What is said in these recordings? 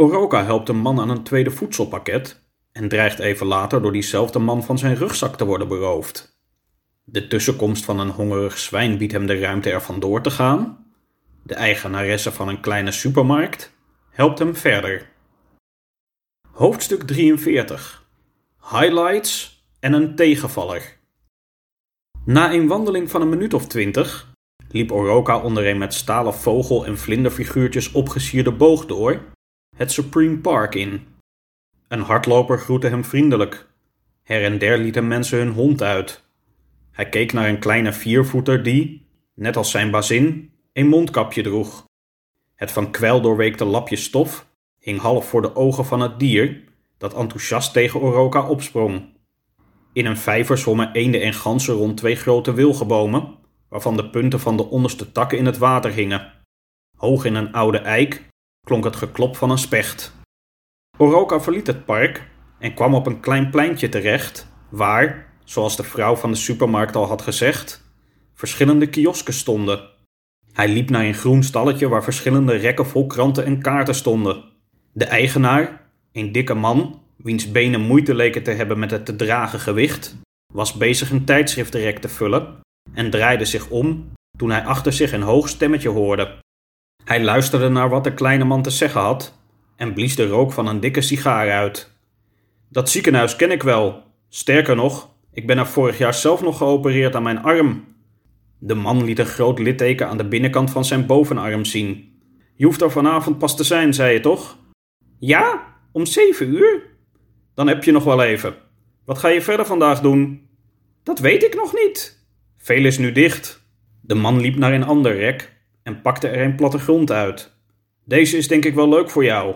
Oroka helpt een man aan een tweede voedselpakket en dreigt even later door diezelfde man van zijn rugzak te worden beroofd. De tussenkomst van een hongerig zwijn biedt hem de ruimte er vandoor te gaan. De eigenaresse van een kleine supermarkt helpt hem verder. Hoofdstuk 43 Highlights en een tegenvaller. Na een wandeling van een minuut of twintig liep Oroka onder een met stalen vogel- en vlinderfiguurtjes opgesierde boog door het Supreme Park in. Een hardloper groette hem vriendelijk. Her en der lieten mensen hun hond uit. Hij keek naar een kleine viervoeter die, net als zijn bazin, een mondkapje droeg. Het van kwel doorweekte lapje stof hing half voor de ogen van het dier, dat enthousiast tegen Oroka opsprong. In een vijver zwommen eenden en ganzen rond twee grote wilgenbomen, waarvan de punten van de onderste takken in het water hingen. Hoog in een oude eik klonk het geklop van een specht. Oroka verliet het park en kwam op een klein pleintje terecht, waar, zoals de vrouw van de supermarkt al had gezegd, verschillende kiosken stonden. Hij liep naar een groen stalletje waar verschillende rekken vol kranten en kaarten stonden. De eigenaar, een dikke man, wiens benen moeite leken te hebben met het te dragen gewicht, was bezig een tijdschriftenrek te vullen en draaide zich om toen hij achter zich een hoog stemmetje hoorde. Hij luisterde naar wat de kleine man te zeggen had en blies de rook van een dikke sigaar uit. Dat ziekenhuis ken ik wel. Sterker nog, ik ben er vorig jaar zelf nog geopereerd aan mijn arm. De man liet een groot litteken aan de binnenkant van zijn bovenarm zien. Je hoeft er vanavond pas te zijn, zei je toch? Ja, om zeven uur? Dan heb je nog wel even. Wat ga je verder vandaag doen? Dat weet ik nog niet. Veel is nu dicht. De man liep naar een ander rek en pakte er een plattegrond uit. Deze is denk ik wel leuk voor jou.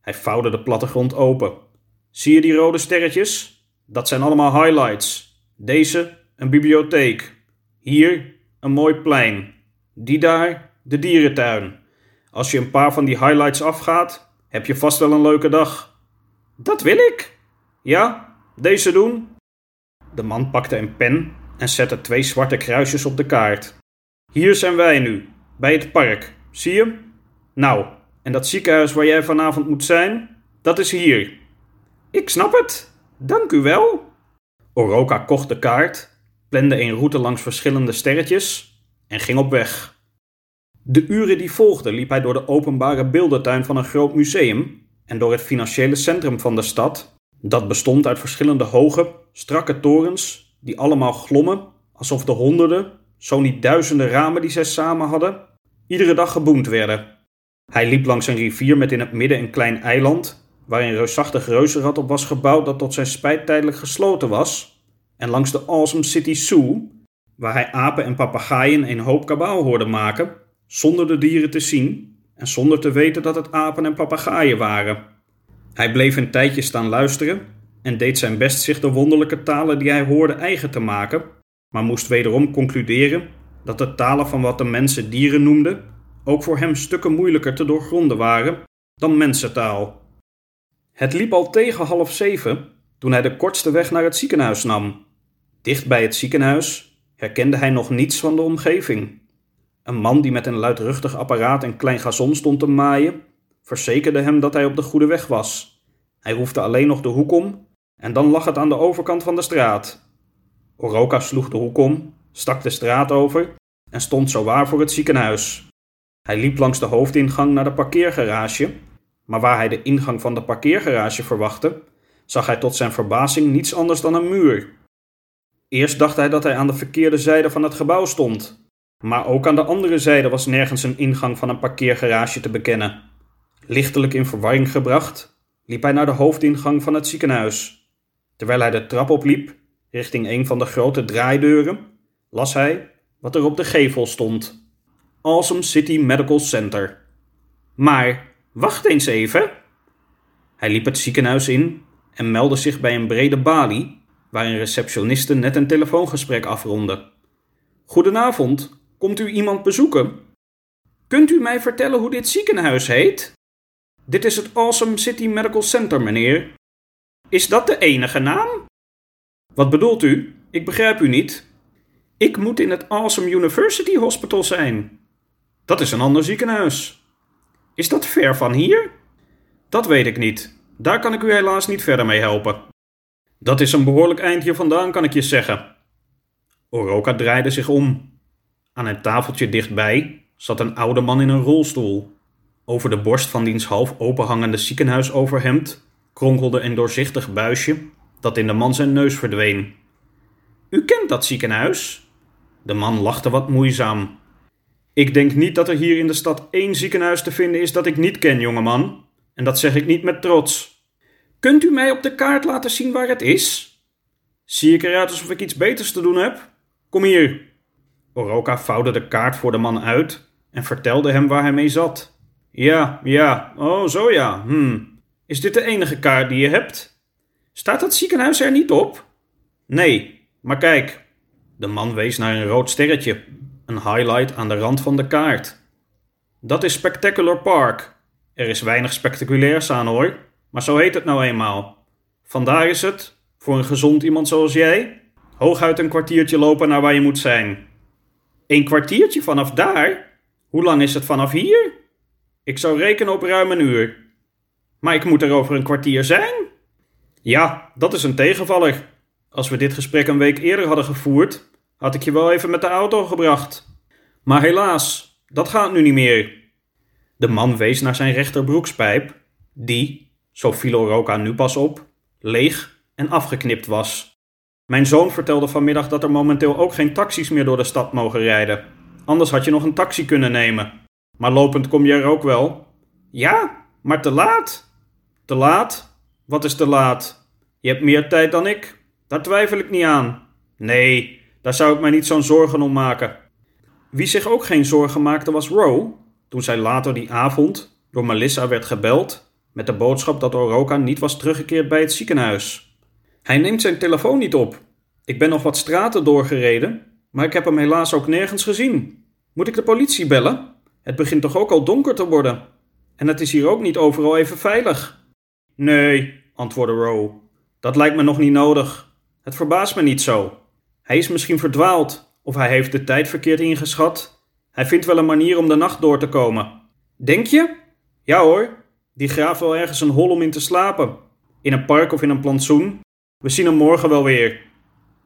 Hij vouwde de plattegrond open. Zie je die rode sterretjes? Dat zijn allemaal highlights. Deze een bibliotheek. Hier een mooi plein. Die daar de dierentuin. Als je een paar van die highlights afgaat, heb je vast wel een leuke dag. Dat wil ik. Ja, deze doen. De man pakte een pen en zette twee zwarte kruisjes op de kaart. Hier zijn wij nu, bij het park. Zie je? Nou, en dat ziekenhuis waar jij vanavond moet zijn, dat is hier. Ik snap het. Dank u wel. Oroka kocht de kaart, plande een route langs verschillende sterretjes en ging op weg. De uren die volgden liep hij door de openbare beeldentuin van een groot museum en door het financiële centrum van de stad, dat bestond uit verschillende hoge, strakke torens die allemaal glommen alsof de honderden, zo niet duizenden ramen die zij samen hadden, iedere dag geboend werden. Hij liep langs een rivier met in het midden een klein eiland, waar een reusachtig reuzenrad op was gebouwd dat tot zijn spijt tijdelijk gesloten was, en langs de Awesome City Zoo, waar hij apen en papegaaien een hoop kabaal hoorde maken, zonder de dieren te zien en zonder te weten dat het apen en papegaaien waren. Hij bleef een tijdje staan luisteren en deed zijn best zich de wonderlijke talen die hij hoorde eigen te maken, maar moest wederom concluderen dat de talen van wat de mensen dieren noemden ook voor hem stukken moeilijker te doorgronden waren dan mensentaal. Het liep al tegen half zeven toen hij de kortste weg naar het ziekenhuis nam. Dicht bij het ziekenhuis herkende hij nog niets van de omgeving. Een man die met een luidruchtig apparaat een klein gazon stond te maaien, verzekerde hem dat hij op de goede weg was. Hij hoefde alleen nog de hoek om en dan lag het aan de overkant van de straat. Oroka sloeg de hoek om, stak de straat over en stond zowaar voor het ziekenhuis. Hij liep langs de hoofdingang naar de parkeergarage, maar waar hij de ingang van de parkeergarage verwachtte, zag hij tot zijn verbazing niets anders dan een muur. Eerst dacht hij dat hij aan de verkeerde zijde van het gebouw stond, maar ook aan de andere zijde was nergens een ingang van een parkeergarage te bekennen. Lichtelijk in verwarring gebracht, liep hij naar de hoofdingang van het ziekenhuis. Terwijl hij de trap opliep, richting een van de grote draaideuren, las hij wat er op de gevel stond. Awesome City Medical Center. Maar wacht eens even. Hij liep het ziekenhuis in en meldde zich bij een brede balie, waar een receptioniste net een telefoongesprek afronde. Goedenavond, komt u iemand bezoeken? Kunt u mij vertellen hoe dit ziekenhuis heet? Dit is het Awesome City Medical Center, meneer. Is dat de enige naam? Wat bedoelt u? Ik begrijp u niet. Ik moet in het Awesome University Hospital zijn. Dat is een ander ziekenhuis. Is dat ver van hier? Dat weet ik niet. Daar kan ik u helaas niet verder mee helpen. Dat is een behoorlijk eindje vandaan, kan ik je zeggen. Oroka draaide zich om. Aan een tafeltje dichtbij zat een oude man in een rolstoel. Over de borst van diens half openhangende ziekenhuisoverhemd kronkelde een doorzichtig buisje dat in de man zijn neus verdween. U kent dat ziekenhuis? De man lachte wat moeizaam. Ik denk niet dat er hier in de stad één ziekenhuis te vinden is dat ik niet ken, jongeman. En dat zeg ik niet met trots. Kunt u mij op de kaart laten zien waar het is? Zie ik eruit alsof ik iets beters te doen heb? Kom hier. Oroka vouwde de kaart voor de man uit en vertelde hem waar hij mee zat. Ja, ja, oh zo ja, hm. Is dit de enige kaart die je hebt? Staat dat ziekenhuis er niet op? Nee, maar kijk. De man wees naar een rood sterretje, een highlight aan de rand van de kaart. Dat is Spectacular Park. Er is weinig spectaculairs aan hoor, maar zo heet het nou eenmaal. Vandaar is het, voor een gezond iemand zoals jij, hooguit een kwartiertje lopen naar waar je moet zijn. Een kwartiertje vanaf daar? Hoe lang is het vanaf hier? Ik zou rekenen op ruim een uur. Maar ik moet er over een kwartier zijn? Ja, dat is een tegenvaller. Als we dit gesprek een week eerder hadden gevoerd, had ik je wel even met de auto gebracht. Maar helaas, dat gaat nu niet meer. De man wees naar zijn rechterbroekspijp, die, zo viel Roka nu pas op, leeg en afgeknipt was. Mijn zoon vertelde vanmiddag dat er momenteel ook geen taxis meer door de stad mogen rijden. Anders had je nog een taxi kunnen nemen. Maar lopend kom je er ook wel. Ja, maar te laat. Te laat? Wat is te laat? Je hebt meer tijd dan ik. Daar twijfel ik niet aan. Nee, daar zou ik mij niet zo'n zorgen om maken. Wie zich ook geen zorgen maakte was Roe, toen zij later die avond door Melissa werd gebeld met de boodschap dat Oroka niet was teruggekeerd bij het ziekenhuis. Hij neemt zijn telefoon niet op. Ik ben nog wat straten doorgereden, maar ik heb hem helaas ook nergens gezien. Moet ik de politie bellen? Het begint toch ook al donker te worden. En het is hier ook niet overal even veilig. Nee, antwoordde Rowe. Dat lijkt me nog niet nodig. Het verbaast me niet zo. Hij is misschien verdwaald, of hij heeft de tijd verkeerd ingeschat. Hij vindt wel een manier om de nacht door te komen. Denk je? Ja hoor, die graaft wel ergens een hol om in te slapen. In een park of in een plantsoen. We zien hem morgen wel weer.